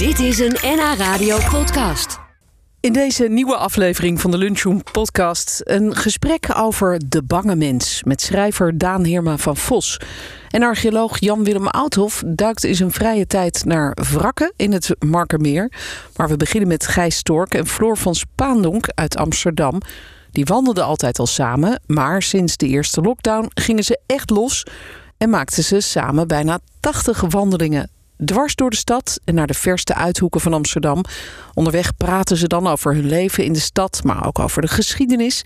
Dit is een NH Radio podcast. In deze nieuwe aflevering van de Lunchroom podcast een gesprek over de bange mens met schrijver Daan Heerma van Vos. En archeoloog Jan-Willem Oudhof duikt in zijn vrije tijd naar wrakken in het Markermeer. Maar we beginnen met Gijs Stork en Floor van Spaandonk uit Amsterdam. Die wandelden altijd al samen, maar sinds de eerste lockdown gingen ze echt los en maakten ze samen bijna 80 wandelingen dwars door de stad en naar de verste uithoeken van Amsterdam. Onderweg praten ze dan over hun leven in de stad, maar ook over de geschiedenis.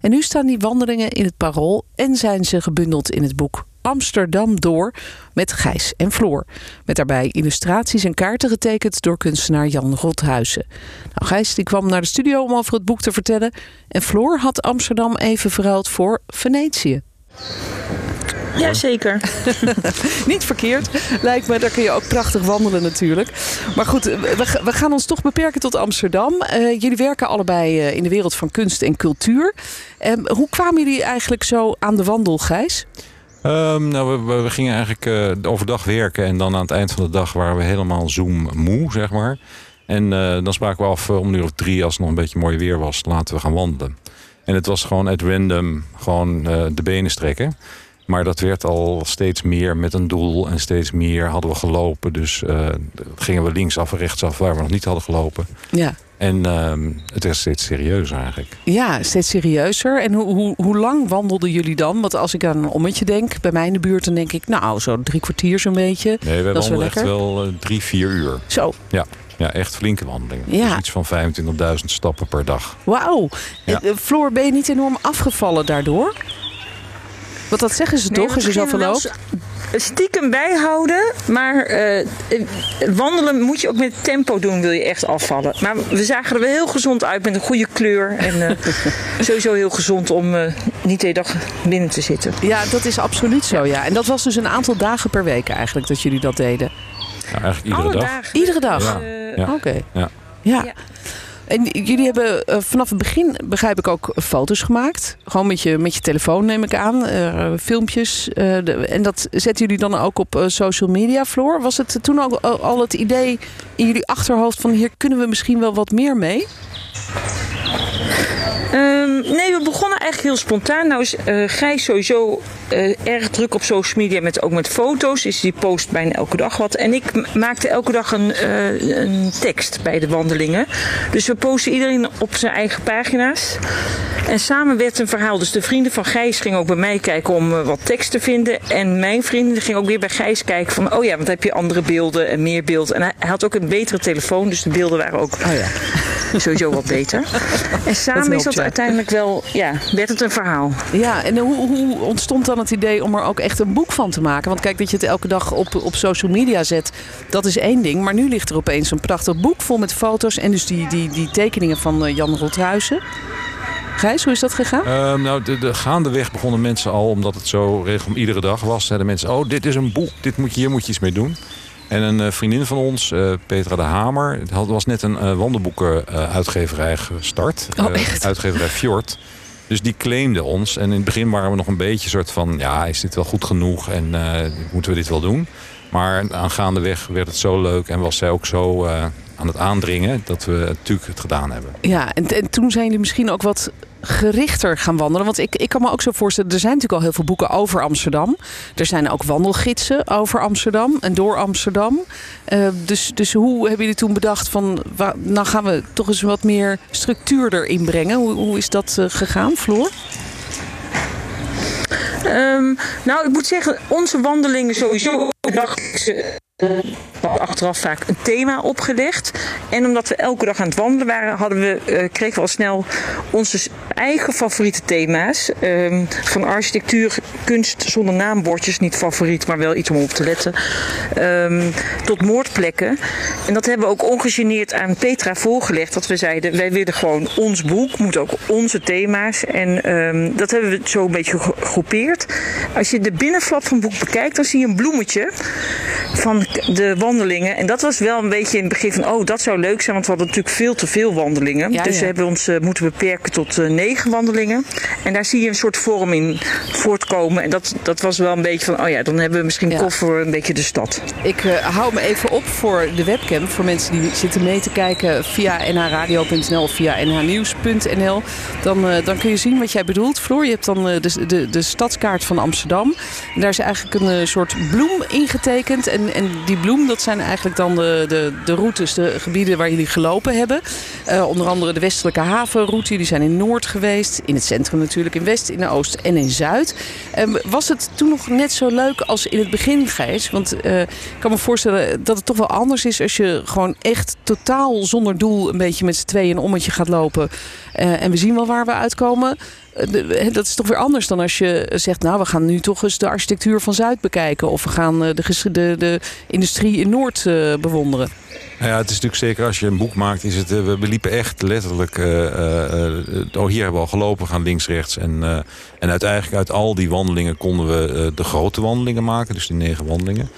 En nu staan die wandelingen in het parool en zijn ze gebundeld in het boek Amsterdam door met Gijs en Floor. Met daarbij illustraties en kaarten getekend door kunstenaar Jan Rothuizen. Nou, Gijs die kwam naar de studio om over het boek te vertellen. En Floor had Amsterdam even verruild voor Venetië. Ja, zeker. Niet verkeerd, lijkt me. Daar kun je ook prachtig wandelen natuurlijk. Maar goed, we, we gaan ons toch beperken tot Amsterdam. Uh, jullie werken allebei uh, in de wereld van kunst en cultuur. Um, hoe kwamen jullie eigenlijk zo aan de wandel, Gijs? Um, nou, we, we, gingen eigenlijk uh, overdag werken en dan aan het eind van de dag waren we helemaal zoom moe, zeg maar. En dan spraken we af om een uur of drie, als het nog een beetje mooi weer was, laten we gaan wandelen. En het was gewoon uit random gewoon de benen strekken. Maar dat werd al steeds meer met een doel en steeds meer hadden we gelopen. Dus uh, gingen we linksaf en rechtsaf waar we nog niet hadden gelopen. Ja. En uh, het werd steeds serieuzer eigenlijk. Ja, steeds serieuzer. En hoe, hoe, hoe lang wandelden jullie dan? Want als ik aan een ommetje denk, bij mij in de buurt, dan denk ik, nou, zo drie kwartier zo'n beetje. Nee, we wandelden echt wel uh, drie, vier uur. Zo. Ja. Ja, echt flinke wandelingen. Ja. Dus iets van 25.000 stappen per dag. Wauw. Ja. Floor, ben je niet enorm afgevallen daardoor? Want dat zeggen ze Nee, toch, als je zoveel loopt? wel Stiekem bijhouden, maar eh, wandelen moet je ook met tempo doen, wil je echt afvallen. Maar we zagen er wel heel gezond uit met een goede kleur. En eh, sowieso heel gezond om eh, niet de hele dag binnen te zitten. Ja, dat is absoluut zo, ja. En dat was dus een aantal dagen per week eigenlijk dat jullie dat deden. Ja, eigenlijk iedere Alle dag. dagen. Iedere dag? Ja. Eh, Ja. Oké. Ja. Ja. Ja. En jullie hebben eh, vanaf het begin, begrijp ik, ook foto's gemaakt. Gewoon met je, met je telefoon, neem ik aan. eh, filmpjes. eh, en dat zetten jullie dan ook op social media, Floor. Was het toen ook al, al het idee in jullie achterhoofd van... hier kunnen we misschien wel wat meer mee? Ehm, nee, we begonnen eigenlijk heel spontaan. Nou is eh Gijs sowieso eh, erg druk op social media, met, ook met foto's. Dus die post bijna elke dag wat. En ik maakte elke dag een, eh, een tekst bij de wandelingen. Dus we posten iedereen op zijn eigen pagina's. En samen werd een verhaal. Dus de vrienden van Gijs gingen ook bij mij kijken om wat tekst te vinden. En mijn vrienden gingen ook weer bij Gijs kijken van... oh ja, want heb je andere beelden en meer beelden. En hij, hij had ook een betere telefoon, dus de beelden waren ook Oh ja. Sowieso wat beter. En samen is dat ja. uiteindelijk wel, ja, werd het een verhaal. Ja, en hoe, hoe ontstond dan het idee om er ook echt een boek van te maken? Want kijk, dat je het elke dag op, op social media zet, dat is één ding. Maar nu ligt er opeens een prachtig boek vol met foto's en dus die, die, die tekeningen van eh, Jan Rothuizen. Gijs, hoe is dat gegaan? Ehm, nou, de, de gaandeweg begonnen mensen al, omdat het zo regel iedere dag was, zeiden mensen: Oh, dit is een boek, dit moet je, hier moet je iets mee doen. En een eh, vriendin van ons, eh, Petra de Hamer, het had, was net een eh wandelboeken-uitgeverij gestart. Oh, echt? uitgeverij Fjord. Dus die claimde ons. En in het begin waren we nog een beetje soort van: ja, is dit wel goed genoeg en moeten we dit wel doen? Maar aangaandeweg werd het zo leuk en was zij ook zo aan het aandringen dat we natuurlijk het gedaan hebben. Ja, en, en toen zijn jullie misschien ook wat gerichter gaan wandelen. Want ik, ik kan me ook zo voorstellen, er zijn natuurlijk al heel veel boeken over Amsterdam. Er zijn ook wandelgidsen over Amsterdam en door Amsterdam. Eh, dus, dus hoe hebben jullie toen bedacht van, nou gaan we toch eens wat meer structuur erin brengen? Hoe, hoe is dat eh, gegaan, Floor? Ehm, nou, ik moet zeggen, onze wandelingen sowieso achteraf vaak een thema opgelegd. En omdat we elke dag aan het wandelen waren, hadden we, eh, kregen we al snel onze eigen favoriete thema's. Ehm, van architectuur, kunst zonder naambordjes, niet favoriet, maar wel iets om op te letten. Ehm, tot moordplekken. En dat hebben we ook ongegeneerd aan Petra voorgelegd. Dat we zeiden, wij willen gewoon ons boek, moet ook onze thema's. En ehm, dat hebben we zo een beetje gegroepeerd. Als je de binnenflap van het boek bekijkt, dan zie je een bloemetje. van de wandelingen. En dat was wel een beetje in het begin van, oh, dat zou leuk zijn, want we hadden natuurlijk veel te veel wandelingen. Ja, dus ja. we hebben ons eh, moeten beperken tot eh, negen wandelingen. En daar zie je een soort vorm in voortkomen. En dat, dat was wel een beetje van, oh ja, dan hebben we misschien Ja. koffer een beetje de stad. Ik eh, hou me even op voor de webcam. Voor mensen die zitten mee te kijken via nhradio.nl of via nhnieuws.nl. Dan, dan kun je zien wat jij bedoelt. Floor, je hebt dan de, de, de stadskaart van Amsterdam. En daar is eigenlijk een soort bloem ingetekend. En, en die bloem, dat zijn eigenlijk dan de, de, de routes, de gebieden waar jullie gelopen hebben. Eh, onder andere de westelijke havenroute. Die zijn in Noord geweest. In het centrum natuurlijk. In West, in Oost en in Zuid. Ehm, was het toen nog net zo leuk als in het begin, Gijs? Want eh, ik kan me voorstellen dat het toch wel anders is als je gewoon echt totaal zonder doel een beetje met z'n tweeën een ommetje gaat lopen. Eh, en we zien wel waar we uitkomen. Eh, dat is toch weer anders dan als je zegt, nou we gaan nu toch eens de architectuur van Zuid bekijken. Of we gaan eh, de, de, de industrie in Noord eh, bewonderen. Nou ja, het is natuurlijk zeker als je een boek maakt, is het, we, liepen echt letterlijk. eh, oh, hier hebben we al gelopen, gaan links, rechts. En, en uiteindelijk uit al die wandelingen konden we de grote wandelingen maken, dus die negen wandelingen.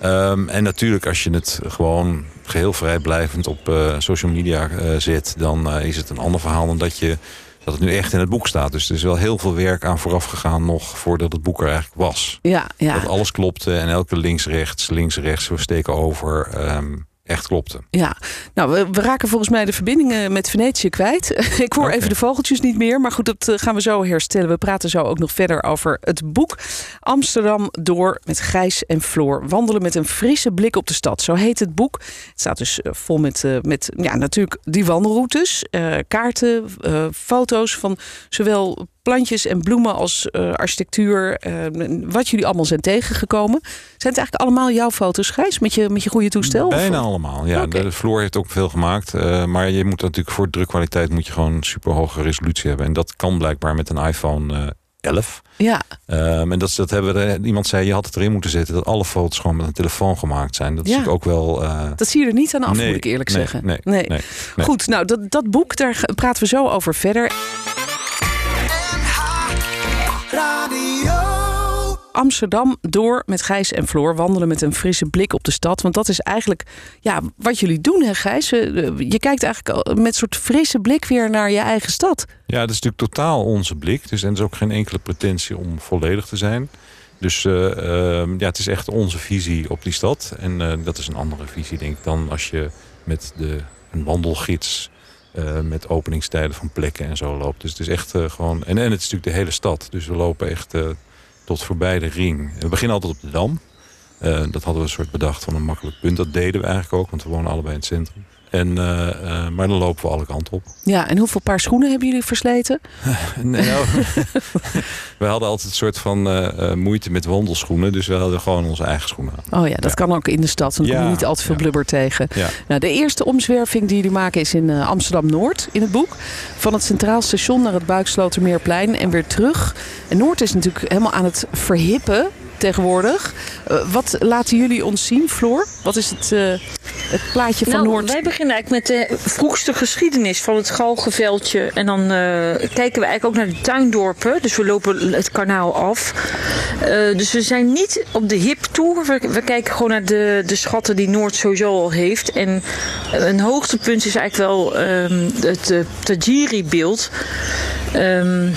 Ehm, en natuurlijk, als je het gewoon geheel vrijblijvend op social media zet, dan is het een ander verhaal dan dat je dat het nu echt in het boek staat. Dus er is wel heel veel werk aan vooraf gegaan nog voordat het boek er eigenlijk was. Ja, ja. Dat alles klopte en elke links, rechts, links, rechts, we steken over. ehm, echt klopte. Ja, nou, we, we raken volgens mij de verbindingen met Venetië kwijt. Ik hoor even de vogeltjes niet meer, maar goed, dat eh, gaan we zo herstellen. We praten zo ook nog verder over het boek Amsterdam door met Gijs en Floor. Wandelen met een frisse blik op de stad. Zo heet het boek. Het staat dus eh, vol met, eh, met ja, natuurlijk die wandelroutes, kaarten, foto's van zowel plantjes en bloemen als eh, architectuur. eh, wat jullie allemaal zijn tegengekomen. Zijn het eigenlijk allemaal jouw foto's, Gijs, met je, met je goede toestel? Of- Bijna allemaal. Ja, de Floor heeft ook veel gemaakt. eh, maar je moet natuurlijk voor drukkwaliteit moet je gewoon super hoge resolutie hebben. En dat kan blijkbaar met een iPhone eh, 11. Ja, Ehm, en dat, is- dat hebben we, iemand zei, je had het erin moeten zetten dat alle foto's gewoon met een telefoon gemaakt zijn. Dat is Ja. natuurlijk ook wel. Dat zie je er niet aan af, Nee, moet ik eerlijk nee, zeggen. nee, nee. Goed, nou, dat, dat boek, daar praten we zo over verder. Amsterdam door met Gijs en Floor. Wandelen met een frisse blik op de stad. Want dat is eigenlijk ja, wat jullie doen, hè Gijs? Eh, Je kijkt eigenlijk met een soort frisse blik weer naar je eigen stad. Ja, dat is natuurlijk totaal onze blik. Dus, en er is ook geen enkele pretentie om volledig te zijn. Dus eh, ehm, ja, het is echt onze visie op die stad. En eh, dat is een andere visie, denk ik, dan als je met de, een wandelgids... met openingstijden van plekken en zo loopt. Dus het is echt gewoon... En, en het is natuurlijk de hele stad. Dus we lopen echt tot voorbij de ring. We beginnen altijd op de Dam. Eh, dat hadden we een soort bedacht van een makkelijk punt. Dat deden we eigenlijk ook, want we wonen allebei in het centrum. En, eh, eh, maar dan lopen we alle kanten op. Ja, en hoeveel paar schoenen hebben jullie versleten? Nee, nou, we hadden altijd een soort van eh, moeite met wandelschoenen. Dus we hadden gewoon onze eigen schoenen aan. Oh ja, dat Ja. kan ook in de stad. Dan kom je Ja, niet al te veel ja. blubber tegen. Ja. Nou, de eerste omzwerving die jullie maken is in Amsterdam-Noord in het boek. Van het Centraal Station naar het Buikslotermeerplein en weer terug. En Noord is natuurlijk helemaal aan het verhippen tegenwoordig. Eh, wat laten jullie ons zien, Floor? Wat is het, eh, het plaatje van nou, Noord? wij beginnen eigenlijk met de vroegste geschiedenis van het Galgenveldje. En dan eh, kijken we eigenlijk ook naar de tuindorpen. Dus we lopen het kanaal af. Dus we zijn niet op de hip toe. We, we kijken gewoon naar de, de schatten die Noord sowieso al heeft. En een hoogtepunt is eigenlijk wel ehm, het uh, Tajiri-beeld. Ehm,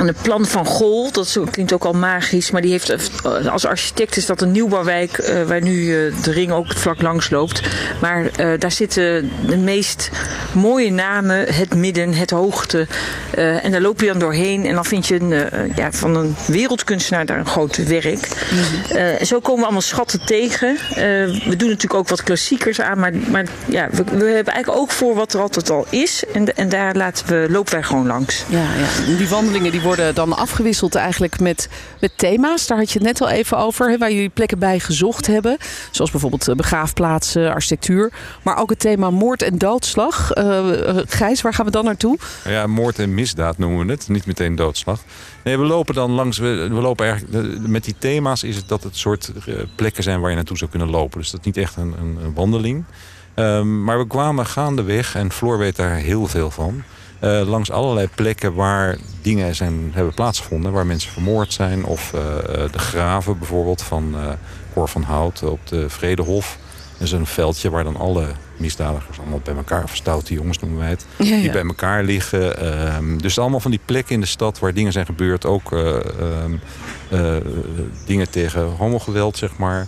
en het plan van Gol, dat klinkt ook al magisch, maar die heeft eh, als architect is dat een nieuwbouwwijk eh, waar nu eh, de ring ook het vlak langs loopt. Maar daar zitten de meest mooie namen, het midden, het hoogte. En daar loop je dan doorheen en dan vind je een, ja, van een wereldkunstenaar daar een groot werk. En zo komen we allemaal schatten tegen. We doen natuurlijk ook wat klassiekers aan, maar, maar ja, we, we hebben eigenlijk ook voor wat er altijd al is. En, en daar laten we, lopen wij gewoon langs. Ja, ja. Die wandelingen die worden dan afgewisseld eigenlijk met, met thema's. Daar had je het net al even over, hè, waar jullie plekken bij gezocht hebben. Zoals bijvoorbeeld eh, begraafplaatsen, architectuur. Maar ook het thema moord en doodslag. Eh, Gijs, waar gaan we dan naartoe? Ja, moord en misdaad noemen we het. Niet meteen doodslag. Nee, we lopen dan langs. We, lopen eigenlijk. Met die thema's is het dat het soort plekken zijn waar je naartoe zou kunnen lopen. Dus dat is niet echt een, een, een wandeling. Ehm, maar we kwamen gaandeweg, en Floor weet daar heel veel van. Eh, langs allerlei plekken waar dingen zijn, hebben plaatsgevonden. Waar mensen vermoord zijn. Of eh, eh, de graven bijvoorbeeld van, eh, Cor van Hout op de Vredehof. Dat is een veldje waar dan alle misdadigers allemaal bij elkaar, of stoute jongens noemen wij het, Ja, die bij elkaar liggen. Ehm, dus allemaal van die plekken in de stad waar dingen zijn gebeurd. Ook eh, ehm, eh, dingen tegen homogeweld, zeg maar.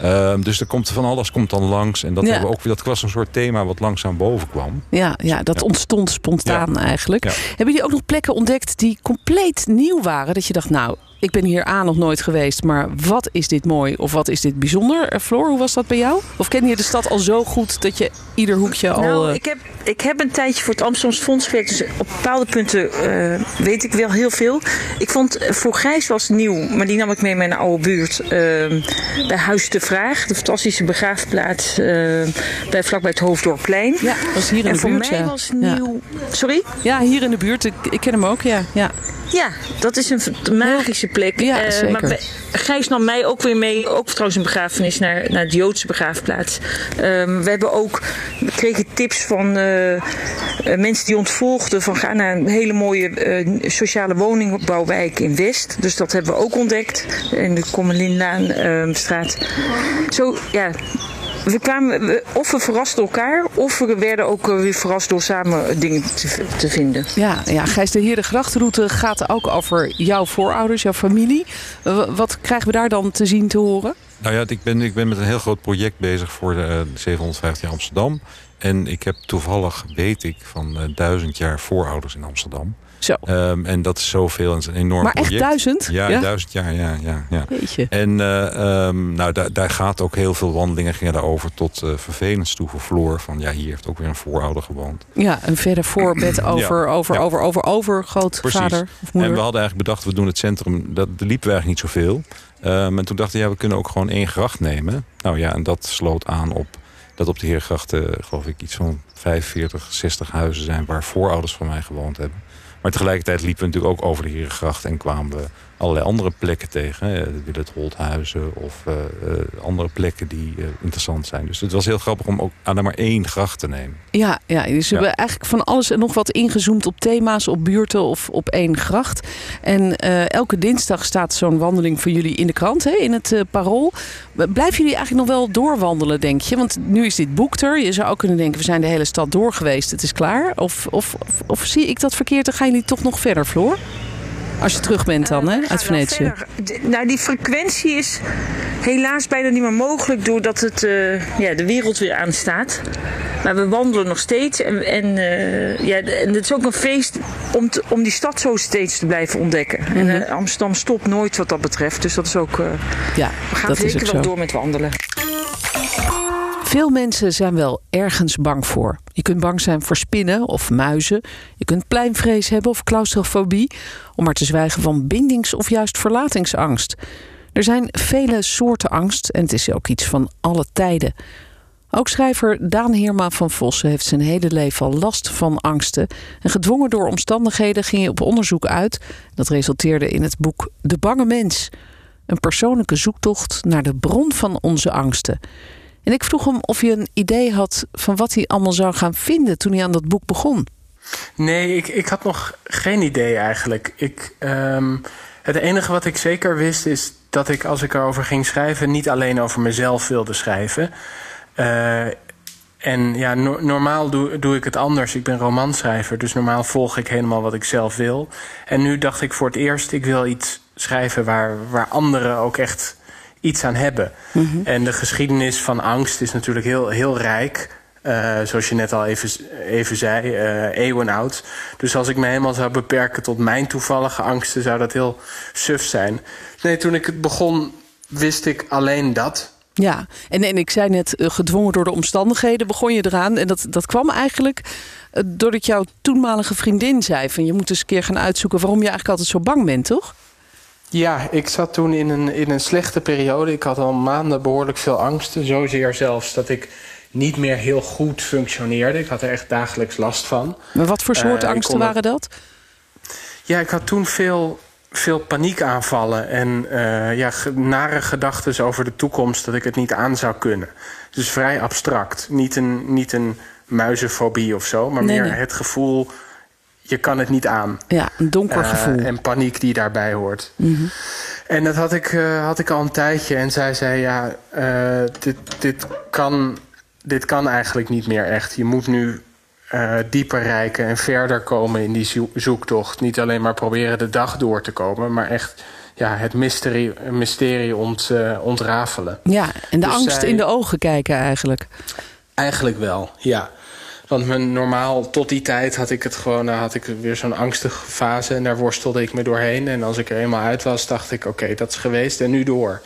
Ehm, dus er komt van alles komt dan langs. En dat, Ja. hebben we ook, dat was een soort thema wat langzaam boven kwam. Ja, ja, dat Ja. ontstond spontaan eigenlijk. Hebben jullie ook nog plekken ontdekt die compleet nieuw waren? Dat je dacht, nou, ik ben hier aan nog nooit geweest, maar wat is dit mooi of wat is dit bijzonder? Eh, Floor, hoe was dat bij jou? Of ken je de stad al zo goed dat je ieder hoekje al... Nou, eh, ik heb, ik heb een tijdje voor het Amsterdamse Fonds gewerkt. Dus op bepaalde punten eh, weet ik wel heel veel. Ik vond voor Grijs was nieuw, maar die nam ik mee in mijn oude buurt. bij Huis de Vraag, de fantastische begraafplaats bij, vlakbij het Hoofddorpplein. Ja, dat was hier in en de voor buurt. mij ja. was Ja. nieuw. Sorry? Ja, hier in de buurt. Ik, ik ken hem ook, ja. ja. Ja, dat is een magische plek. Ja, Eh, zeker. Maar Gijs nam mij ook weer mee, ook trouwens een begrafenis naar, naar de Joodse begraafplaats. Ehm, we hebben ook, we kregen tips van eh, eh, mensen die ontvolgden van ga naar een hele mooie sociale woningbouwwijk in West. Dus dat hebben we ook ontdekt in de Kommelinlaan ehm, straat. Zo, ja. We kwamen, we- of we verrasten elkaar, of we werden ook eh, weer verrast door samen dingen te, te vinden. Ja, ja, Gijs de Heer de Grachtenroute gaat ook over jouw voorouders, jouw familie. Eh, Wat krijgen we daar dan te zien, te horen? Nou ja, ik ben, ik ben met een heel groot project bezig voor de eh, 750 jaar Amsterdam. En ik heb toevallig, weet ik, van eh, duizend jaar voorouders in Amsterdam. Zo. Ehm, en dat is zoveel en is een enorm Maar echt project. duizend? Ja, Ja? duizend jaar, ja. ja, ja. Jeetje. En eh, ehm, nou, daar, daar gaat ook heel veel wandelingen gingen daarover tot eh vervelends toe voor Floor. Van ja, hier heeft ook weer een voorouder gewoond. Ja, een verder voorbed over, over, ja. over, over, over, grootvader of En moeder. we hadden eigenlijk bedacht, we doen het centrum, dat liepen we eigenlijk niet zoveel. Ehm, en toen dachten we, ja, we kunnen ook gewoon één gracht nemen. Nou ja, en dat sloot aan op dat op de Heergrachten, geloof ik, iets van 45, 60 huizen zijn waar voorouders van mij gewoond hebben. Maar tegelijkertijd liepen we natuurlijk ook over de Herengracht en kwamen we allerlei andere plekken tegen. hè, De Willet Holthuizen of eh, eh, andere plekken die eh, interessant zijn. Dus het was heel grappig om ook aan er maar één gracht te nemen. Ja, ja, dus we Ja. hebben eigenlijk van alles en nog wat ingezoomd op thema's, op buurten of op één gracht. En eh, elke dinsdag staat zo'n wandeling voor jullie in de krant, hè, in het eh, Parool. Blijven jullie eigenlijk nog wel doorwandelen, denk je? Want nu is dit boek er. Je zou ook kunnen denken, we zijn de hele stad door geweest, het is klaar. Of, of, of, of zie ik dat verkeerd? Dan gaan jullie toch nog verder, Floor? Als je terug bent dan, hè, Eh, uit Venetië. Nou, die frequentie is helaas bijna niet meer mogelijk doordat het, eh, ja, de wereld weer aanstaat. Maar we wandelen nog steeds. En, en, eh, ja, en het is ook een feest om, te- om die stad zo steeds te blijven ontdekken. Mhm. En eh, Amsterdam stopt nooit wat dat betreft. Dus dat is ook. Ja, we gaan dat is zeker ook wel zo. door met wandelen. Veel mensen zijn wel ergens bang voor. Je kunt bang zijn voor spinnen of muizen. Je kunt pleinvrees hebben of claustrofobie. Om maar te zwijgen van bindings- of juist verlatingsangst. Er zijn vele soorten angst en het is ook iets van alle tijden. Ook schrijver Daan Heerma van Vossen heeft zijn hele leven al last van angsten. En gedwongen door omstandigheden ging hij op onderzoek uit. Dat resulteerde in het boek De Bange Mens. Een persoonlijke zoektocht naar de bron van onze angsten. En ik vroeg hem of hij een idee had van wat hij allemaal zou gaan vinden toen hij aan dat boek begon. Nee, ik, ik had nog geen idee eigenlijk. Ik, ehm, het enige wat ik zeker wist is dat ik als ik erover ging schrijven... niet alleen over mezelf wilde schrijven. Eh, en ja, no- normaal doe, doe ik het anders. Ik ben romanschrijver, dus normaal volg ik helemaal wat ik zelf wil. En nu dacht ik voor het eerst, ik wil iets schrijven waar, waar anderen ook echt iets aan hebben. En de geschiedenis van angst is natuurlijk heel, heel rijk. Eh, zoals je net al even, even zei, eh eeuwen oud. Dus als ik me helemaal zou beperken tot mijn toevallige angsten, zou dat heel suf zijn. Nee, toen ik het begon, wist ik alleen dat. Ja, en, en ik zei net, eh, gedwongen door de omstandigheden begon je eraan. En dat, dat kwam eigenlijk doordat jouw toenmalige vriendin zei... van je moet eens een keer gaan uitzoeken waarom je eigenlijk altijd zo bang bent, toch? Ja, ik zat toen in een, in een slechte periode. Ik had al maanden behoorlijk veel angsten. Zozeer zelfs dat ik niet meer heel goed functioneerde. Ik had er echt dagelijks last van. Maar wat voor Eh, soort ik angsten waren dat? Ja, ik had toen veel, veel paniekaanvallen en eh, ja, nare gedachten over de toekomst dat ik het niet aan zou kunnen. Dus vrij abstract. Niet een, niet een muizenfobie of zo, maar Nee, meer nee. het gevoel. Je kan het niet aan. Ja, een donker Eh, gevoel. en paniek die daarbij hoort. Mhm. En dat had ik, eh, had ik al een tijdje. En zij zei, ja, eh, dit, dit, kan, dit kan eigenlijk niet meer echt. Je moet nu eh, dieper reiken en verder komen in die zo- zoektocht. Niet alleen maar proberen de dag door te komen... maar echt ja, het mysterie, mysterie ont, eh, ontrafelen. Ja, en de Dus angst zij- in de ogen kijken eigenlijk. Eigenlijk wel, ja. Want mijn, normaal, tot die tijd had ik het gewoon, eh, had ik weer zo'n angstige fase en daar worstelde ik me doorheen. En als ik er eenmaal uit was, dacht ik: oké, dat is geweest en nu door.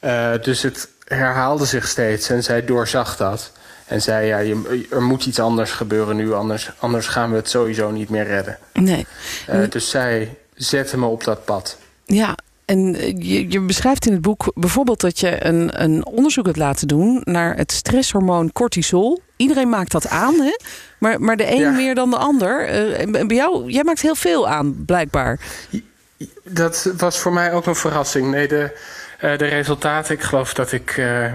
Eh, dus het herhaalde zich steeds en zij doorzag dat. En zei: ja, je, er moet iets anders gebeuren nu, anders, anders gaan we het sowieso niet meer redden. Nee. Eh, dus zij zette me op dat pad. Ja, en je, je beschrijft in het boek bijvoorbeeld dat je een, een onderzoek hebt laten doen naar het stresshormoon cortisol. Iedereen maakt dat aan, hè? Maar, maar de een Ja. meer dan de ander. Eh, bij jou, jij maakt heel veel aan, blijkbaar. Dat was voor mij ook een verrassing. Nee, de, eh, de resultaten, ik geloof dat ik eh,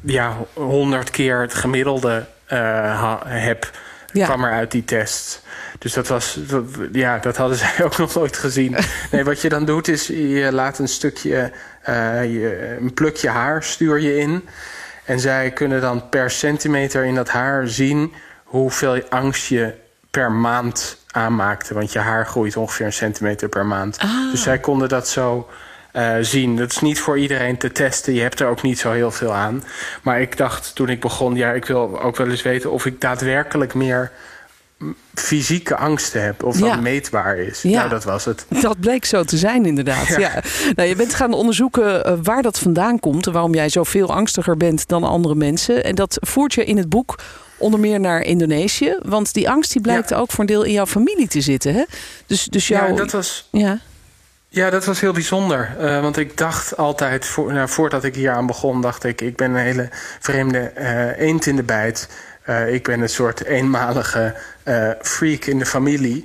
ja, honderd keer het gemiddelde ha- heb, Ja. kwam er uit die test. Dus dat was, dat- ja, dat hadden zij ook nog nooit gezien. Nee, wat je dan doet is, je laat een stukje, je, een plukje haar stuur je in. En zij kunnen dan per centimeter in dat haar zien hoeveel angst je per maand aanmaakte. Want je haar groeit ongeveer een centimeter per maand. Dus zij konden dat zo eh, zien. Dat is niet voor iedereen te testen. Je hebt er ook niet zo heel veel aan. Maar ik dacht toen ik begon, ja, ik wil ook wel eens weten of ik daadwerkelijk meer fysieke angsten heb. Of Ja. dat meetbaar is. Ja. Nou, dat was het. Dat bleek zo te zijn, inderdaad. Ja. Ja. Nou, je bent gaan onderzoeken eh, waar dat vandaan komt en waarom jij zoveel angstiger bent dan andere mensen. En dat voert je in het boek onder meer naar Indonesië. Want die angst die blijkt ook voor een deel in jouw familie te zitten. Hè? Dus, dus jouw. Ja, dat was, ja. Ja, dat was heel bijzonder. Eh, want ik dacht altijd, voor, nou, voordat ik hier aan begon, dacht ik... ik ben een hele vreemde eh, eend in de bijt. Eh, ik ben een soort eenmalige eh, freak in de familie.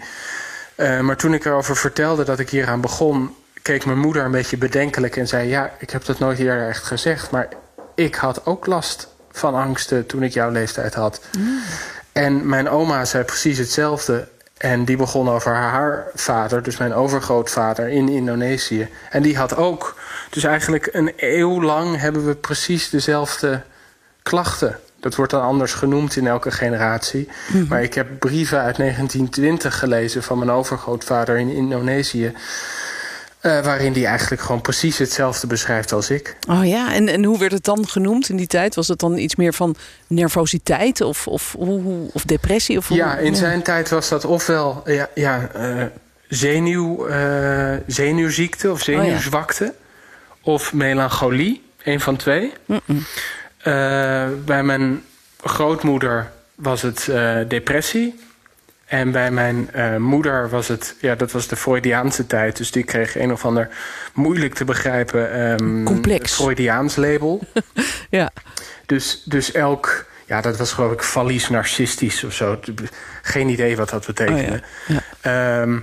Eh, maar toen ik erover vertelde dat ik hier aan begon... keek mijn moeder een beetje bedenkelijk en zei... ja, ik heb dat nooit eerder echt gezegd... maar ik had ook last van angsten toen ik jouw leeftijd had. En mijn oma zei precies hetzelfde. En die begon over haar vader, dus mijn overgrootvader in Indonesië. En die had ook. Dus eigenlijk een eeuw lang hebben we precies dezelfde klachten. Dat wordt dan anders genoemd in elke generatie. Maar ik heb brieven uit 1920 gelezen van mijn overgrootvader in Indonesië. eh, waarin die eigenlijk gewoon precies hetzelfde beschrijft als ik. Oh ja, en, en hoe werd het dan genoemd in die tijd? Was het dan iets meer van nervositeit of, of, of depressie? Of Ja, in zijn tijd was dat ofwel ja, ja, eh, zenuw, eh, zenuwziekte of zenuwzwakte. Of melancholie, een van twee. Eh, bij mijn grootmoeder was het eh, depressie. En bij mijn eh, moeder was het, ja, dat was de Freudiaanse tijd. Dus die kreeg een of ander moeilijk te begrijpen ehm, Complex. Freudiaans label. Ja. Dus, dus elk, ja, dat was geloof ik fallies narcistisch of zo. Geen idee wat dat betekende. Oh ja, Ehm,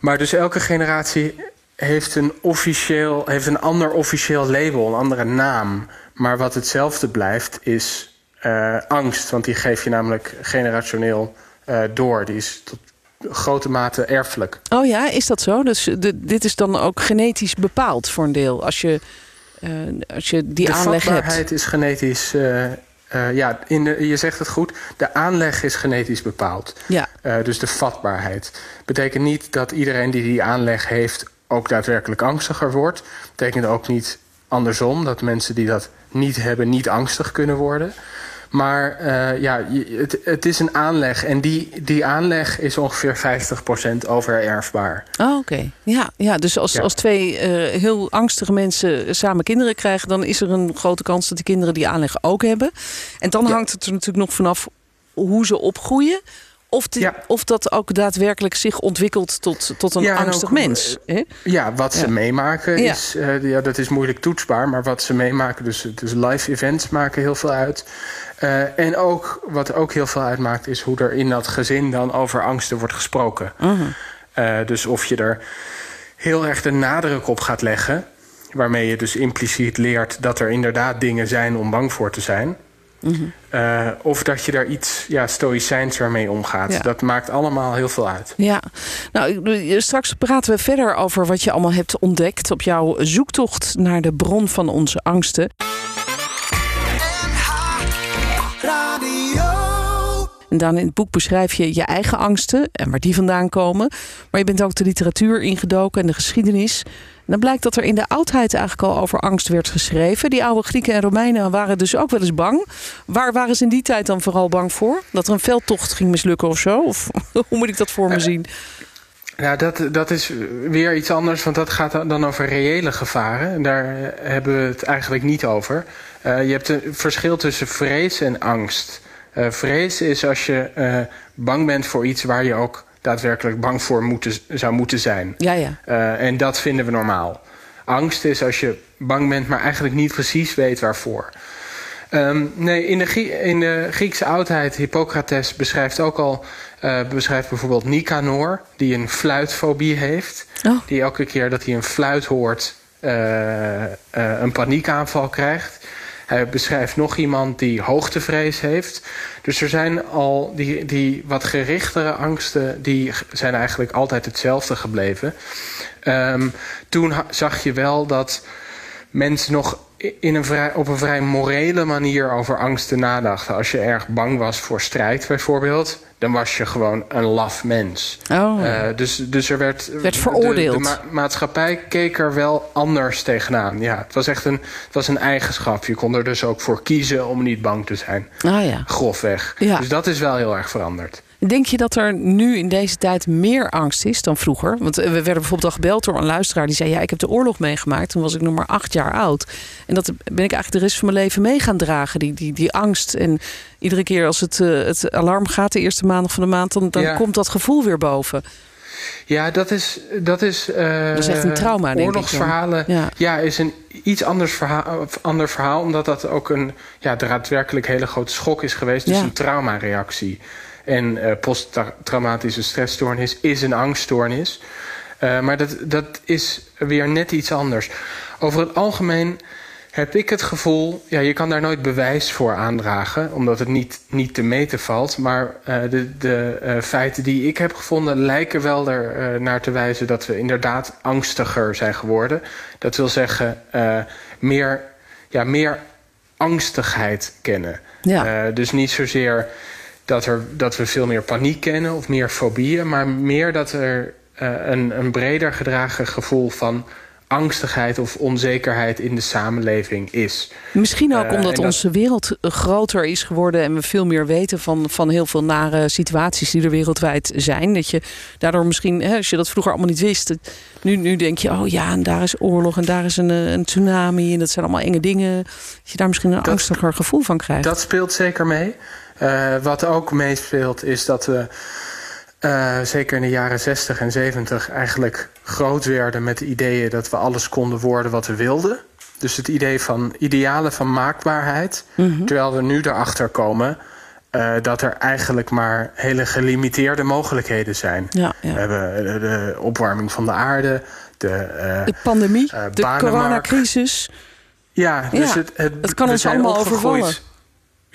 maar dus elke generatie heeft een, officieel, heeft een ander officieel label, een andere naam. Maar wat hetzelfde blijft is eh, angst. Want die geef je namelijk generationeel eh, door. Die is tot grote mate erfelijk. Oh ja, is dat zo? Dus de, dit is dan ook genetisch bepaald voor een deel. Als je, eh, als je die de aanleg vatbaarheid hebt. is genetisch. eh, eh, ja, in de, je zegt het goed. De aanleg is genetisch bepaald. Ja. Dus de vatbaarheid. Betekent niet dat iedereen die die aanleg heeft ook daadwerkelijk angstiger wordt. Betekent ook niet andersom dat mensen die dat niet hebben niet angstig kunnen worden. Maar eh, ja, het, het is een aanleg en die, die aanleg is ongeveer 50% overerfbaar. Oh, oké. Ja, ja, dus als, Ja. als twee eh, heel angstige mensen samen kinderen krijgen, dan is er een grote kans dat die kinderen die aanleg ook hebben. En dan Ja. hangt het er natuurlijk nog vanaf hoe ze opgroeien. Of, die- Ja. of dat ook daadwerkelijk zich ontwikkelt tot, tot een Ja, angstig ook, mens. hè? Ja, wat ze meemaken is, eh, ja, dat is moeilijk toetsbaar, maar wat ze meemaken, dus, dus live events maken heel veel uit. Eh, en ook, wat ook heel veel uitmaakt, is hoe er in dat gezin dan over angsten wordt gesproken. Eh, dus of je er heel erg de nadruk op gaat leggen, waarmee je dus impliciet leert dat er inderdaad dingen zijn om bang voor te zijn. Uh, of dat je daar iets ja, stoïcijnser mee omgaat. Ja. Dat maakt allemaal heel veel uit. Ja, nou, ik- straks praten we verder over wat je allemaal hebt ontdekt op jouw zoektocht naar de bron van onze angsten. En dan in het boek beschrijf je je eigen angsten en waar die vandaan komen. Maar je bent ook de literatuur ingedoken en de geschiedenis. Dan blijkt dat er in de oudheid eigenlijk al over angst werd geschreven. Die oude Grieken en Romeinen waren dus ook wel eens bang. Waar waren ze in die tijd dan vooral bang voor? Dat er een veldtocht ging mislukken of zo? Of hoe moet ik dat voor me zien? Ja, dat, dat is weer iets anders, want dat gaat dan over reële gevaren. En daar eh, hebben we het eigenlijk niet over. Uh, je hebt een verschil tussen vrees en angst. Uh, vrees is als je uh, bang bent voor iets waar je ook daadwerkelijk bang voor moet, zou moeten zijn. Ja, ja. Uh, en dat vinden we normaal. Angst is als je bang bent, maar eigenlijk niet precies weet waarvoor. Um, nee, in de, in de Griekse oudheid, Hippocrates beschrijft ook al... Uh, beschrijft bijvoorbeeld Nicanor, die een fluitfobie heeft. Oh. Die elke keer dat hij een fluit hoort, uh, een paniekaanval krijgt. Hij beschrijft nog iemand die hoogtevrees heeft. Dus er zijn al die, die wat gerichtere angsten... die zijn eigenlijk altijd hetzelfde gebleven. Um, toen zag je wel dat mensen nog in een vrij, op een vrij morele manier over angsten nadachten. Als je erg bang was voor strijd bijvoorbeeld... dan was je gewoon een laf mens. Oh. Uh, dus, dus er werd... werd veroordeeld. De, de ma maatschappij keek er wel anders tegenaan. Ja, het was echt een, het was een eigenschap. Je kon er dus ook voor kiezen om niet bang te zijn. Ah ja. Grofweg. Ja. Dus dat is wel heel erg veranderd. Denk je dat er nu in deze tijd meer angst is dan vroeger? Want we werden bijvoorbeeld al gebeld door een luisteraar die zei: Ja, ik heb de oorlog meegemaakt. Toen was ik nog maar acht jaar oud. En dat ben ik eigenlijk de rest van mijn leven mee gaan dragen. Die, die, die angst. En iedere keer als het, uh, het alarm gaat, de eerste maandag van de maand, dan, dan ja. komt dat gevoel weer boven. Ja, dat is. Dat is, uh, dat is echt een trauma, denk Oorlogsverhalen. ik. Ja. ja, is een iets anders verhaal, ander verhaal. Omdat dat ook een ja, daadwerkelijk hele grote schok is geweest. Dus Ja. een traumareactie. En uh, posttraumatische stressstoornis is een angststoornis. Uh, maar dat, dat is weer net iets anders. Over het algemeen heb ik het gevoel... Ja, je kan daar nooit bewijs voor aandragen... omdat het niet, niet te meten valt. Maar uh, de, de uh, feiten die ik heb gevonden... lijken wel er uh, naar te wijzen dat we inderdaad angstiger zijn geworden. Dat wil zeggen meer, ja, meer angstigheid kennen. Ja. dus niet zozeer dat, er, dat we veel meer paniek kennen of meer fobieën... maar meer dat er een, een breder gedragen gevoel van angstigheid of onzekerheid in de samenleving is. Misschien ook Uh, omdat dat- onze wereld groter is geworden en we veel meer weten van, van heel veel nare situaties die er wereldwijd zijn. Dat je daardoor misschien, hè, als je dat vroeger allemaal niet wist, nu, nu denk je, oh ja, en daar is oorlog en daar is een, eh, een tsunami en dat zijn allemaal enge dingen. Dat je daar misschien een Dat- angstiger gevoel van krijgt. Dat speelt zeker mee. Uh, wat ook meespeelt is dat we uh, zeker in de jaren 60 en 70 eigenlijk groot werden met de ideeën dat we alles konden worden wat we wilden. Dus het idee van idealen van maakbaarheid. Mhm. Terwijl we nu erachter komen uh, dat er eigenlijk maar hele gelimiteerde mogelijkheden zijn. Ja, We hebben de, de opwarming van de aarde. De, uh, De pandemie, Eh, de coronacrisis. ja, dus Ja, het, het, het kan ons allemaal overvallen.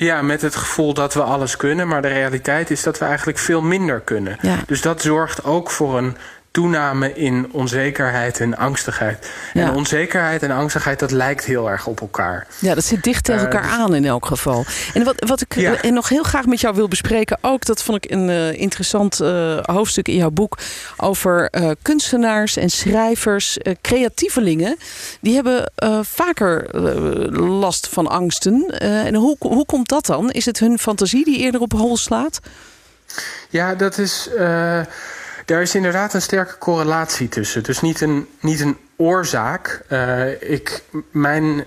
Ja, met het gevoel dat we alles kunnen. Maar de realiteit is dat we eigenlijk veel minder kunnen. Ja. Dus dat zorgt ook voor een toename in onzekerheid en angstigheid. Ja. En onzekerheid en angstigheid, dat lijkt heel erg op elkaar. Ja, dat zit dicht tegen Eh, elkaar dus- aan in elk geval. En wat, wat ik Ja. eh, en nog heel graag met jou wil bespreken, ook dat vond ik een eh, interessant eh, hoofdstuk in jouw boek over eh, kunstenaars en schrijvers, eh, creatievelingen. Die hebben eh, vaker eh, last van angsten. Eh, en hoe, hoe komt dat dan? Is het hun fantasie die eerder op hol slaat? Ja, dat is. Uh, daar is inderdaad een sterke correlatie tussen. Dus niet een, niet een oorzaak. Uh, ik, mijn, uh,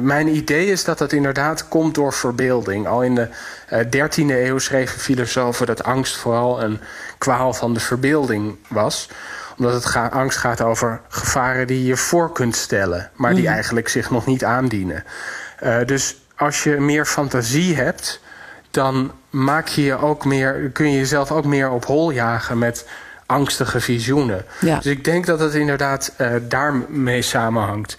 mijn idee is dat dat inderdaad komt door verbeelding. Al in de uh, 13e eeuw schreven filosofen dat angst vooral een kwaal van de verbeelding was omdat het ga angst gaat over gevaren die je voor kunt stellen, maar die Mhm. eigenlijk zich nog niet aandienen. Dus als je meer fantasie hebt, dan maak je je ook meer, kun je jezelf ook meer op hol jagen met angstige visioenen. Ja. Dus ik denk dat het inderdaad uh, daarmee samenhangt.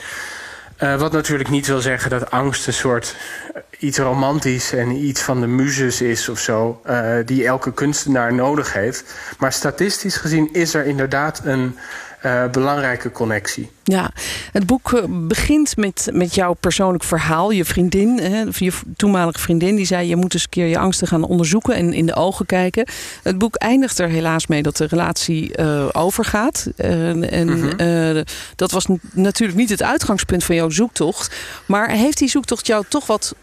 Uh, wat natuurlijk niet wil zeggen dat angst een soort uh, iets romantisch en iets van de muzes is of zo, uh, die elke kunstenaar nodig heeft. Maar statistisch gezien is er inderdaad een uh, belangrijke connectie. Ja, het boek uh, begint met, met jouw persoonlijk verhaal. Je vriendin, hè, je toenmalige vriendin, die zei: Je moet eens een keer je angsten gaan onderzoeken en in de ogen kijken. Het boek eindigt er helaas mee dat de relatie uh, overgaat. en mm -hmm. dat was natuurlijk niet het uitgangspunt van jouw zoektocht. Maar heeft die zoektocht jou toch wat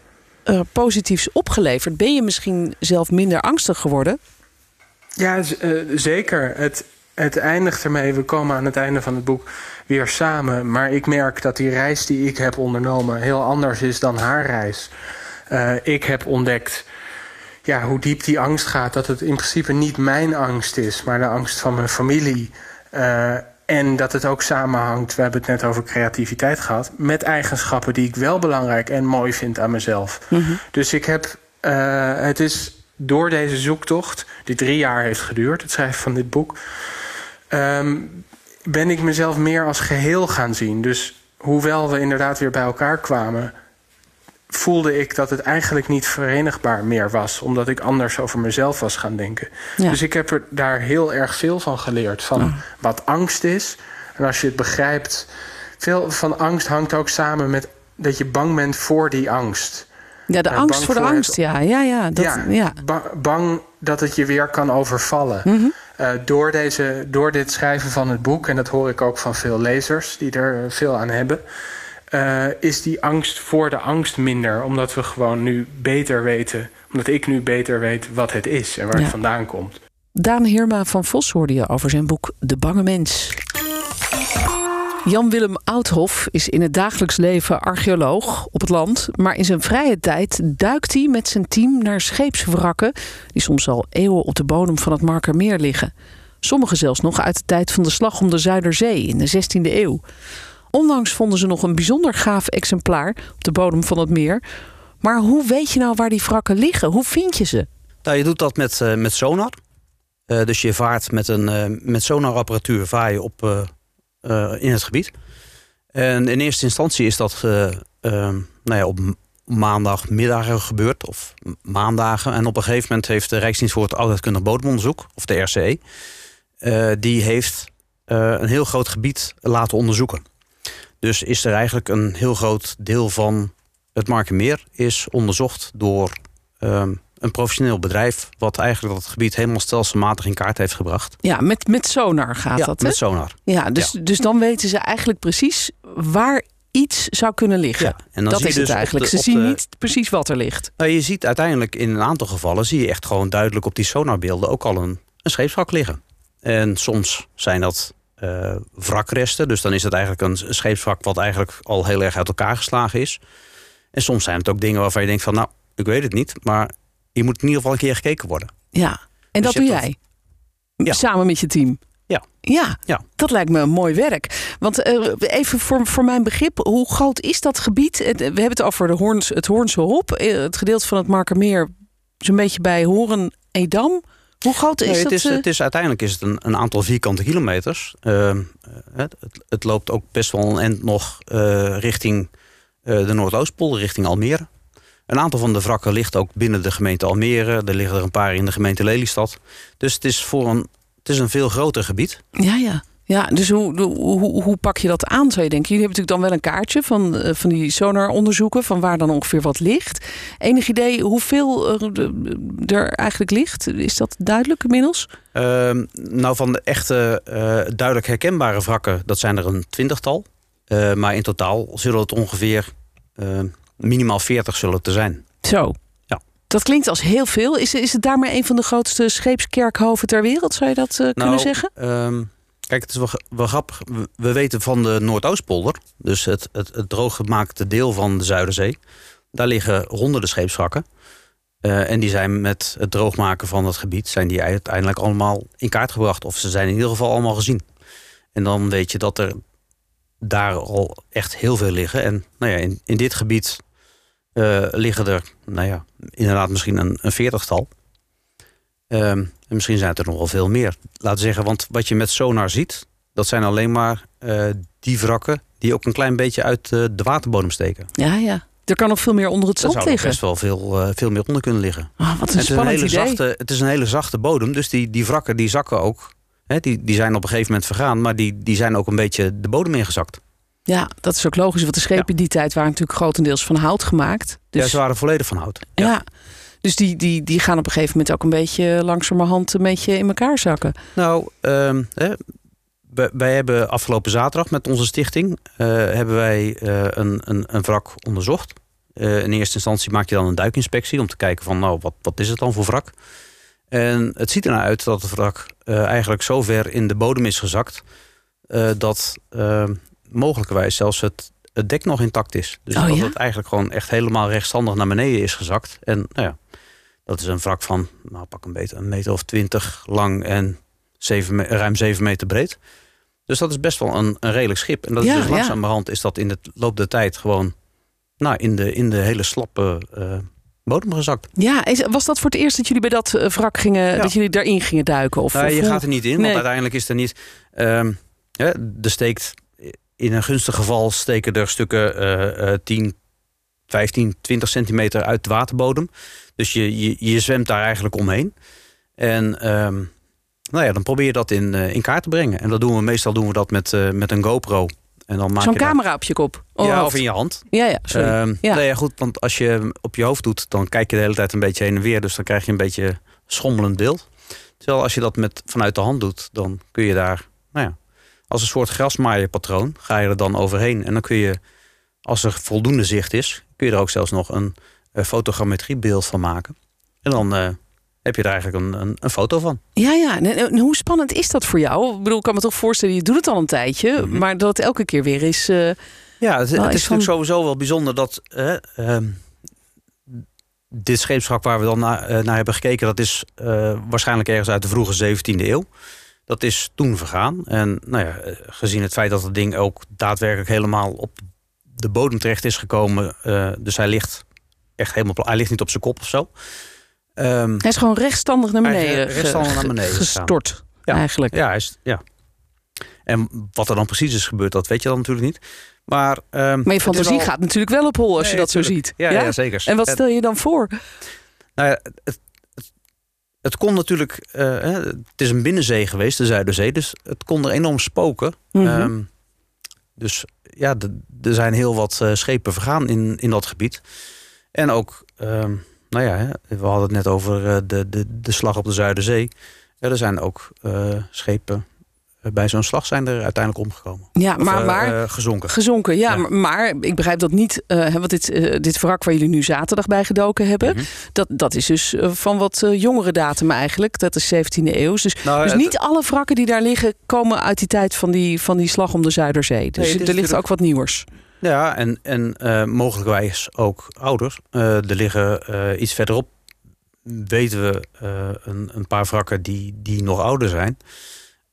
positiefs opgeleverd? Ben je misschien zelf minder angstig geworden? Ja, zeker. Het, het eindigt ermee, we komen aan het einde van het boek weer samen. Maar ik merk dat die reis die ik heb ondernomen heel anders is dan haar reis. Uh, ik heb ontdekt ja, hoe diep die angst gaat. Dat het in principe niet mijn angst is, maar de angst van mijn familie. Uh, en dat het ook samenhangt, we hebben het net over creativiteit gehad... met eigenschappen die ik wel belangrijk en mooi vind aan mezelf. Mm -hmm. Dus ik heb, uh, het is door deze zoektocht, die drie jaar heeft geduurd... het schrijven van dit boek um, ben ik mezelf meer als geheel gaan zien. Dus hoewel we inderdaad weer bij elkaar kwamen, voelde ik dat het eigenlijk niet verenigbaar meer was, omdat ik anders over mezelf was gaan denken. Ja. Dus ik heb er daar heel erg veel van geleerd, van ja. wat angst is. En als je het begrijpt, veel van angst hangt ook samen met dat je bang bent voor die angst. Ja, de uh, angst voor de angst, het, ja. Ja, ja, dat, ja, ja. Ba bang dat het je weer kan overvallen. Mm -hmm. Uh, door, deze, door dit schrijven van het boek, en dat hoor ik ook van veel lezers die er veel aan hebben, uh, is die angst voor de angst minder. Omdat we gewoon nu beter weten, omdat ik nu beter weet wat het is en waar ja. het vandaan komt. Daan Heerma van Vos hoorde je over zijn boek De Bange Mens. Jan-Willem Oudhof is in het dagelijks leven archeoloog op het land. Maar in zijn vrije tijd duikt hij met zijn team naar scheepswrakken... die soms al eeuwen op de bodem van het Markermeer liggen. Sommige zelfs nog uit de tijd van de slag om de Zuiderzee in de 16e eeuw. Onlangs vonden ze nog een bijzonder gaaf exemplaar op de bodem van het meer. Maar hoe weet je nou waar die wrakken liggen? Hoe vind je ze? Nou, je doet dat met, uh, met sonar. Uh, dus je vaart met, een, uh, met sonarapparatuur vaar je op in het gebied. En in eerste instantie is dat uh, uh, nou ja, op maandagmiddagen gebeurd, of maandagen. En op een gegeven moment heeft de Rijksdienst voor het Oudheidkundig Bodemonderzoek, of de RCE, die heeft een heel groot gebied laten onderzoeken. Dus is er eigenlijk een heel groot deel van het Markenmeer is onderzocht door um, een professioneel bedrijf... wat eigenlijk dat gebied helemaal stelselmatig in kaart heeft gebracht. Ja, met, met sonar gaat ja, dat, met sonar. Ja dus, ja. dus dan weten ze eigenlijk precies waar iets zou kunnen liggen. Ja, en dan dat is het dus eigenlijk. de, ze zien de, niet precies wat er ligt. Nou, je ziet uiteindelijk in een aantal gevallen... zie je echt gewoon duidelijk op die sonarbeelden ook al een, een scheepswrak liggen. En soms zijn dat uh, wrakresten. Dus dan is het eigenlijk een scheepswrak... wat eigenlijk al heel erg uit elkaar geslagen is. En soms zijn het ook dingen waarvan je denkt van... nou, ik weet het niet, maar je moet in ieder geval een keer gekeken worden. Ja, en Dus dat doe jij? Ja. Samen met je team? Ja. Ja, Ja. dat lijkt me een mooi werk. Want uh, even voor, voor mijn begrip, hoe groot is dat gebied? We hebben het over de Hoorns, het Hoornse Hop. eh, Het gedeelte van het Markermeer, zo'n beetje bij Horen-Edam. Hoe groot is Nee, dat? het, is, eh? het is uiteindelijk is het een, een aantal vierkante kilometers. Uh, het, het, loopt ook best wel een eind nog uh, richting de Noordoostpolder, richting Almere. Een aantal van de wrakken ligt ook binnen de gemeente Almere. Er liggen er een paar in de gemeente Lelystad. Dus het is, voor een, het is een veel groter gebied. Ja, ja. Ja, dus hoe, hoe, hoe, pak je dat aan, zou je denken? Jullie hebben natuurlijk dan wel een kaartje van, eh, van die sonaronderzoeken... van waar dan ongeveer wat ligt. Enig idee hoeveel er, eh, er eigenlijk ligt? Is dat duidelijk inmiddels? Uh, nou, van de echte uh, duidelijk herkenbare wrakken, dat zijn er een twintigtal. Uh, maar in totaal zullen het ongeveer uh, minimaal 40 zullen het er zijn. Zo. Ja. Dat klinkt als heel veel. Is, is het daarmee een van de grootste scheepskerkhoven ter wereld? Zou je dat uh, kunnen nou, zeggen? Um, kijk, het is wel, wel grappig. We, we weten van de Noordoostpolder, dus het, het, het drooggemaakte deel van de Zuiderzee. Daar liggen honderden scheepswrakken. Uh, en die zijn met het droogmaken van het gebied... zijn die uiteindelijk allemaal in kaart gebracht. Of ze zijn in ieder geval allemaal gezien. En dan weet je dat er daar al echt heel veel liggen. En nou ja, in, in dit gebied uh, liggen er, nou ja, inderdaad misschien een, een veertigtal. Um, en misschien zijn het er nog wel veel meer. Laten we zeggen, want wat je met sonar ziet... dat zijn alleen maar eh, die wrakken die ook een klein beetje uit eh, de waterbodem steken. Ja, ja. Er kan nog veel meer onder het zand zou er liggen. best wel veel, eh, veel meer onder kunnen liggen. Ah, wat En een het, is een spannend hele idee. zachte, het is een hele zachte bodem, dus die, die wrakken die zakken ook. Hè, die, die zijn op een gegeven moment vergaan, maar die, die zijn ook een beetje de bodem ingezakt. Ja, dat is ook logisch. Want de schepen in die tijd waren natuurlijk grotendeels van hout gemaakt. Dus ja, ze waren volledig van hout. ja. Dus die, die, die gaan op een gegeven moment ook een beetje langzamerhand een beetje in elkaar zakken. Nou, ehm, hè, wij, hebben afgelopen zaterdag met onze stichting eh, hebben wij eh, een, een, een wrak onderzocht. Eh, in eerste instantie maak je dan een duikinspectie om te kijken van nou, wat, wat is het dan voor wrak? En het ziet er nou uit dat het wrak eigenlijk zo ver in de bodem is gezakt dat eh, mogelijkerwijs zelfs het, het dek nog intact is. Dus Oh, dat ja? het eigenlijk gewoon echt helemaal rechtstandig naar beneden is gezakt. En nou ja, dat is een wrak van, nou pak een meter, een meter of twintig lang en zeven, ruim 7 meter breed. Dus dat is best wel een, een redelijk schip. En dat Ja, is dus langzamerhand is dat in de loop der tijd gewoon nou, in, de, in de hele slappe eh, bodem gezakt. Ja, was dat voor het eerst dat jullie bij dat eh, wrak gingen, Ja. dat jullie daarin gingen duiken? Of, Nou, je gaat er niet in, Nee. want uiteindelijk is er niet. ehm hè, er steekt in een gunstig geval steken er stukken eh, eh, 10, 15, 20 centimeter uit de waterbodem. Dus je, je, je zwemt daar eigenlijk omheen. En ehm, nou ja, dan probeer je dat in, eh, in kaart te brengen. En dat doen we meestal doen we dat met, eh, met een GoPro. En dan maak Zo'n daar- camera op je kop? Oh, ja, hoofd. of in je hand. Ja, ja, sorry. Ehm, Ja. Nee, ja, goed, want als je op je hoofd doet, dan kijk je de hele tijd een beetje heen en weer. Dus dan krijg je een beetje schommelend beeld. Terwijl als je dat met, vanuit de hand doet, dan kun je daar, nou ja, als een soort grasmaaierpatroon, ga je er dan overheen. En dan kun je, als er voldoende zicht is, kun je er ook zelfs nog een, eh, fotogrammetriebeeld van maken. En dan eh, heb je er eigenlijk een, een, een foto van. Ja, ja. En, hoe spannend is dat voor jou? Ik bedoel, ik kan me toch voorstellen, je doet het al een tijdje, Mhm. maar dat het elke keer weer is. eh, Ja, het, is van- natuurlijk sowieso wel bijzonder dat ehm, dit scheepswrak waar we dan naar, naar hebben gekeken, dat is waarschijnlijk ergens uit de vroege 17e eeuw. Dat is toen vergaan. En nou ja, eh, gezien het feit dat het ding ook daadwerkelijk helemaal op de bodem terecht is gekomen, eh, dus hij ligt echt helemaal, hij ligt niet op zijn kop of zo. Ehm, hij is gewoon rechtstandig naar is beneden, rechtstandig naar beneden gestort. Ja. Eigenlijk. ja, hij is, ja. En wat er dan precies is gebeurd, dat weet je dan natuurlijk niet. Maar, ehm, Maar je fantasie al- gaat natuurlijk wel op hol als je dat zo ziet. Ja, ja? zeker. En wat stel je dan voor? Nou ja, het, het, kon natuurlijk. eh, het is een binnenzee geweest, de Zuiderzee. Dus het kon er enorm spoken. Mhm. Ehm, dus ja, er zijn heel wat eh, schepen vergaan in, in dat gebied. En ook, ehm, nou ja, hè, we hadden het net over eh, de, de, de slag op de Zuiderzee. Ja, er zijn ook schepen bij zo'n slag zijn er uiteindelijk omgekomen. Ja, Of, maar, eh, maar eh, gezonken. gezonken. Ja, Ja. Maar, maar ik begrijp dat niet. eh, hè, want dit, eh, dit wrak waar jullie nu zaterdag bij gedoken hebben, Mhm. dat, dat is dus eh, van wat eh, jongere datum eigenlijk. Dat is 17e eeuw. Dus, Nou, dus niet alle wrakken die daar liggen komen uit die tijd van die, van die slag om de Zuiderzee. Dus Nee, er ligt ook wat nieuwers. Ja, en, en eh, mogelijkwijs ook ouders. Eh, er liggen eh, iets verderop, weten we eh, een, een paar wrakken die, die nog ouder zijn.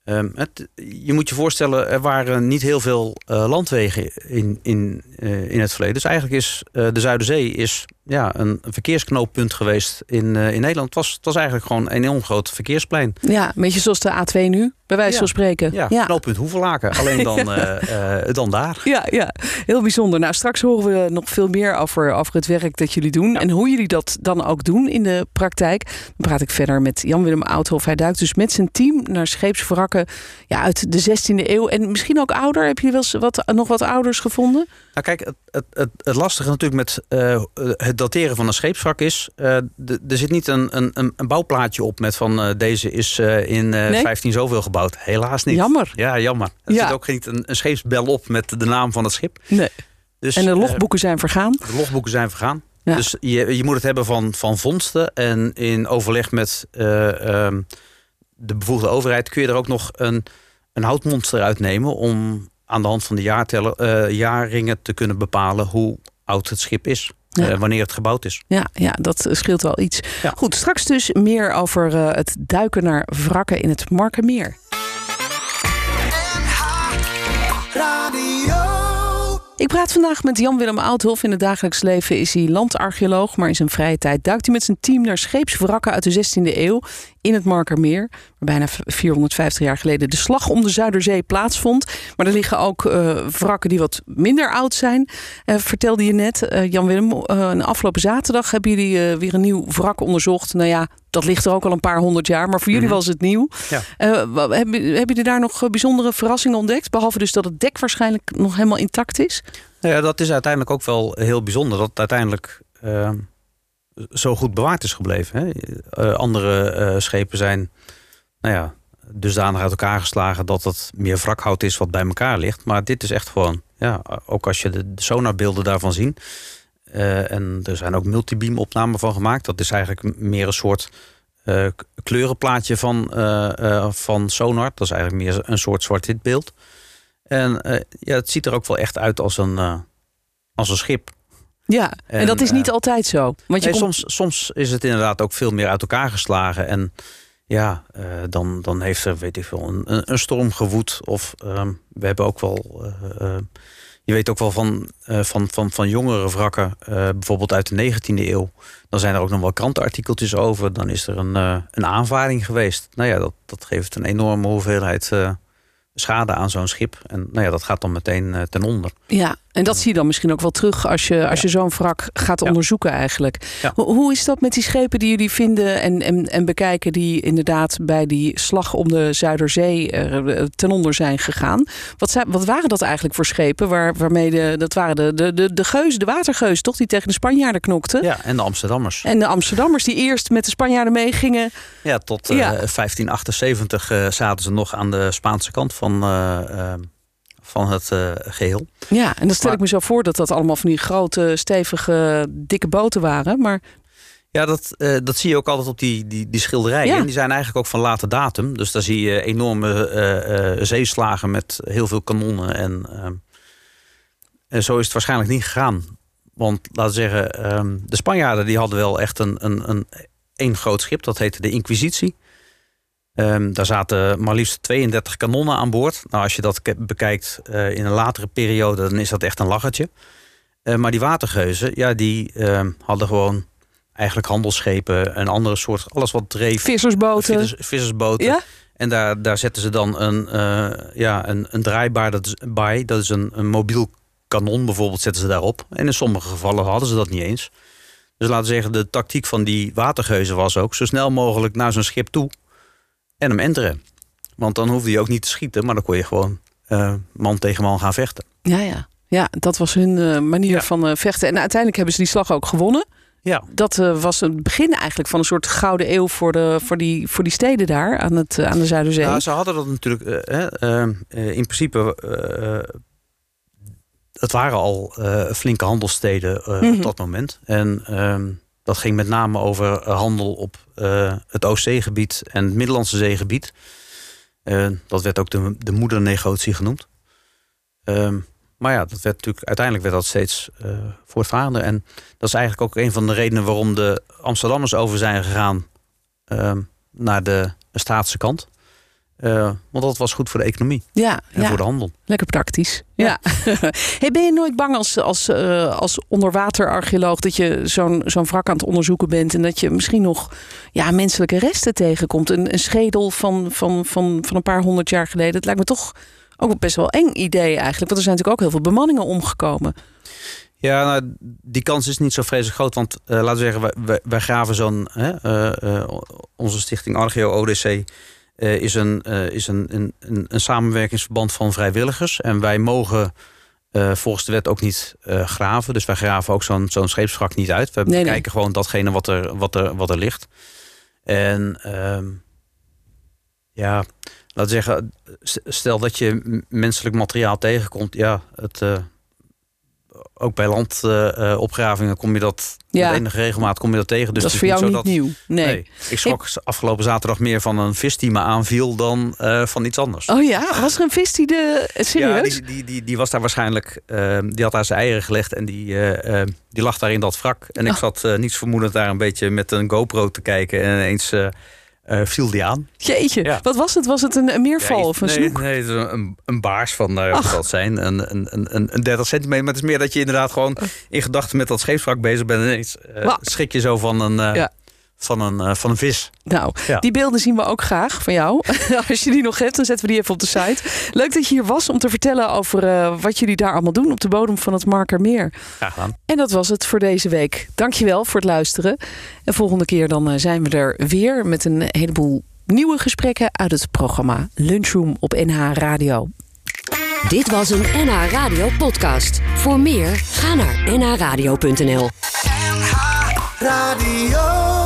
Ehm, het, je moet je voorstellen, er waren niet heel veel eh, landwegen in, in, eh, in het verleden. Dus eigenlijk is eh, de Zuiderzee is, ja, een, verkeersknooppunt geweest in, in Nederland. Het was, het was eigenlijk gewoon een enorm groot verkeersplein. Ja, een beetje zoals de A2 nu, bij wijze Ja. van spreken. Ja, ja. knooppunt Hoevelaken. Alleen dan, eh, eh, dan daar. Ja, ja, heel bijzonder. Nou, straks horen we nog veel meer over, over het werk dat jullie doen. En hoe jullie dat dan ook doen in de praktijk. Dan praat ik verder met Jan-Willem Oudhof. Hij duikt dus met zijn team naar scheepswrakken ja, uit de 16e eeuw. En misschien ook ouder. Heb je wel eens wat, nog wat ouders gevonden? Nou kijk, het, het, het, het lastige natuurlijk met eh, het dateren van een scheepswrak is... d- er zit niet een, een, een- bouwplaatje op met van eh, deze is in eh Nee? 15 zoveel gebouwd. Helaas niet. Jammer. Ja, jammer. Er Ja. zit ook niet een, een scheepsbel op met de naam van het schip. Nee. Dus, En de logboeken zijn vergaan. de logboeken zijn vergaan. Ja. Dus je, je moet het hebben van, van vondsten. En in overleg met eh, ehm, de bevoegde overheid kun je er ook nog een, een houtmonster uitnemen om aan de hand van de jaarteller, eh, jaarringen te kunnen bepalen hoe oud het schip is. Ja. eh, wanneer het gebouwd is. Ja, ja, dat scheelt wel iets. Ja. Goed, straks dus meer over eh, het duiken naar wrakken in het Markenmeer. Ik praat vandaag met Jan-Willem Oudhof. In het dagelijks leven is hij landarcheoloog, maar in zijn vrije tijd duikt hij met zijn team naar scheepswrakken uit de 16e eeuw in het Markermeer, waar bijna 450 jaar geleden de slag om de Zuiderzee plaatsvond. Maar er liggen ook uh, wrakken die wat minder oud zijn, uh, vertelde je net. Uh, Jan-Willem, een afgelopen zaterdag hebben jullie weer een nieuw wrak onderzocht. Nou ja, dat ligt er ook al een paar honderd jaar, maar voor jullie mm -hmm. was het nieuw. Ja. hebben heb je daar nog bijzondere verrassingen ontdekt? Behalve dus dat het dek waarschijnlijk nog helemaal intact is? Nou ja, dat is uiteindelijk ook wel heel bijzonder. Dat uiteindelijk uh, zo goed bewaard is gebleven. Hè? Uh, andere uh, schepen zijn nou ja, dusdanig uit elkaar geslagen dat het meer wrakhout is wat bij elkaar ligt. Maar dit is echt gewoon, ja, ook als je de, de sonarbeelden daarvan ziet. En er zijn ook multibeam opnamen van gemaakt. Dat is eigenlijk meer een soort kleurenplaatje van, van sonar. Dat is eigenlijk meer een soort zwart-wit beeld. En uh, ja, het ziet er ook wel echt uit als een, uh, als een schip. Ja, en, en dat is niet uh, altijd zo. Want je komt... soms, soms is het inderdaad ook veel meer uit elkaar geslagen. En ja, dan, dan heeft er, weet ik veel, een, een storm gewoed. Of we hebben ook wel. Je weet ook wel van, van, van, van jongere wrakken, bijvoorbeeld uit de 19e eeuw. Dan zijn er ook nog wel krantenartikeltjes over. Dan is er een, een aanvaring geweest. Nou ja, dat, dat geeft een enorme hoeveelheid schade aan zo'n schip. En nou ja, dat gaat dan meteen ten onder. Ja, en dat zie je dan misschien ook wel terug als je, als je zo'n wrak gaat onderzoeken eigenlijk. Hoe is dat met die schepen die jullie vinden en, en, en bekijken... die inderdaad bij die slag om de Zuiderzee uh, ten onder zijn gegaan? Wat, zijn, wat waren dat eigenlijk voor schepen? Waar, waarmee de, dat waren de, de, de, de geuzen, de watergeuzen toch? Die tegen de Spanjaarden knokten. Ja, en de Amsterdammers. En de Amsterdammers die eerst met de Spanjaarden meegingen. Ja, tot uh, ja. 1578 zaten ze nog aan de Spaanse kant van van het uh, geheel. Ja, en dan stel maar, ik me zo voor dat dat allemaal van die grote, stevige, dikke boten waren. Maar ja, dat, uh, dat zie je ook altijd op die, die, die schilderijen. Ja. Die zijn eigenlijk ook van late datum. Dus daar zie je enorme uh, zeeslagen met heel veel kanonnen. En, en zo is het waarschijnlijk niet gegaan. Want laten we zeggen, um, de Spanjaarden die hadden wel echt een, een, een, een groot schip. Dat heette de Inquisitie. Um, daar zaten maar liefst 32 kanonnen aan boord. Nou, als je dat bekijkt uh, in een latere periode, dan is dat echt een lachertje. Uh, maar die watergeuzen, ja, die uh, hadden gewoon eigenlijk handelsschepen, een andere soort, alles wat dreef. Vissersboten. Vissers, vissersboten. Ja? En daar, daar zetten ze dan een, ja, een, een draaibaar dat is, bij. Dat is een, een mobiel kanon bijvoorbeeld, zetten ze daarop. En in sommige gevallen hadden ze dat niet eens. Dus laten we zeggen, de tactiek van die watergeuzen was ook zo snel mogelijk naar zo'n schip toe en hem enteren. Want dan hoefde je ook niet te schieten, maar dan kon je gewoon uh, man tegen man gaan vechten. Ja, ja. ja dat was hun uh, manier ja. van uh, vechten. En uiteindelijk hebben ze die slag ook gewonnen. Ja. Dat was het begin eigenlijk van een soort gouden eeuw voor, de, voor, die, voor die steden daar aan, het, aan de Zuiderzee. Ja, ze hadden dat natuurlijk in principe. het waren al flinke handelssteden mm -hmm. op dat moment. En ehm, dat ging met name over handel op uh, het Oostzeegebied en het Middellandse zeegebied. Uh, dat werd ook de, de moedernegotie genoemd. Uh, maar ja, dat werd natuurlijk, uiteindelijk werd dat steeds uh, voortvarender. En dat is eigenlijk ook een van de redenen waarom de Amsterdammers over zijn gegaan ehm, naar de staatse kant. Uh, want dat was goed voor de economie ja, en ja. voor de handel. Lekker praktisch. Ja. ja. hey, ben je nooit bang als, als, uh, als onderwaterarcheoloog dat je zo'n zo'n wrak aan het onderzoeken bent en dat je misschien nog ja, menselijke resten tegenkomt? Een, een schedel van, van, van, van een paar honderd jaar geleden. Het lijkt me toch ook best wel eng idee eigenlijk. Want er zijn natuurlijk ook heel veel bemanningen omgekomen. Ja, nou, die kans is niet zo vreselijk groot. Want uh, laten we zeggen, wij, wij, wij graven zo'n... onze stichting Argeo ODC uh, is, een, uh, is een, een, een, samenwerkingsverband van vrijwilligers. En wij mogen uh, volgens de wet ook niet graven. Dus wij graven ook zo'n zo'n scheepswrak niet uit. We nee, kijken nee. gewoon datgene wat er, wat er, wat er ligt. En ehm, ja, laten we zeggen, stel dat je menselijk materiaal tegenkomt. Ja, het ook bij landopgravingen uh, kom je dat ja. met enige regelmaat kom je dat tegen. Dus dat is voor jou niet, niet nieuw. Nee. nee. Ik schrok ik... afgelopen zaterdag meer van een vis die me aanviel dan uh, van iets anders. Oh ja, was er een vis die de serieus? Ja, die, die, die, die was daar waarschijnlijk. Uh, die had daar zijn eieren gelegd en die, die lag daar in dat wrak. En ik oh. zat niets vermoedend daar een beetje met een GoPro te kijken en ineens eh, viel die aan. Jeetje, Ja. wat was het? Was het een, een meerval Ja, of een nee, snoek? Nee, het is een, een, baars van, ja, wat het zijn, een, een, een, een 30 centimeter. Maar het is meer dat je inderdaad gewoon in gedachten met dat scheepswrak bezig bent. En ineens eh, Wauw. schrik je zo van een, eh, Ja. Van een, eh, van een vis. Nou, Ja. die beelden zien we ook graag van jou. Als je die nog hebt, dan zetten we die even op de site. Leuk dat je hier was om te vertellen over eh, wat jullie daar allemaal doen op de bodem van het Markermeer. Graag gedaan. En dat was het voor deze week. Dankjewel voor het luisteren. En volgende keer dan eh, zijn we er weer met een heleboel nieuwe gesprekken uit het programma Lunchroom op NH Radio. Dit was een NH Radio podcast. Voor meer, ga naar nhradio.nl. Radio.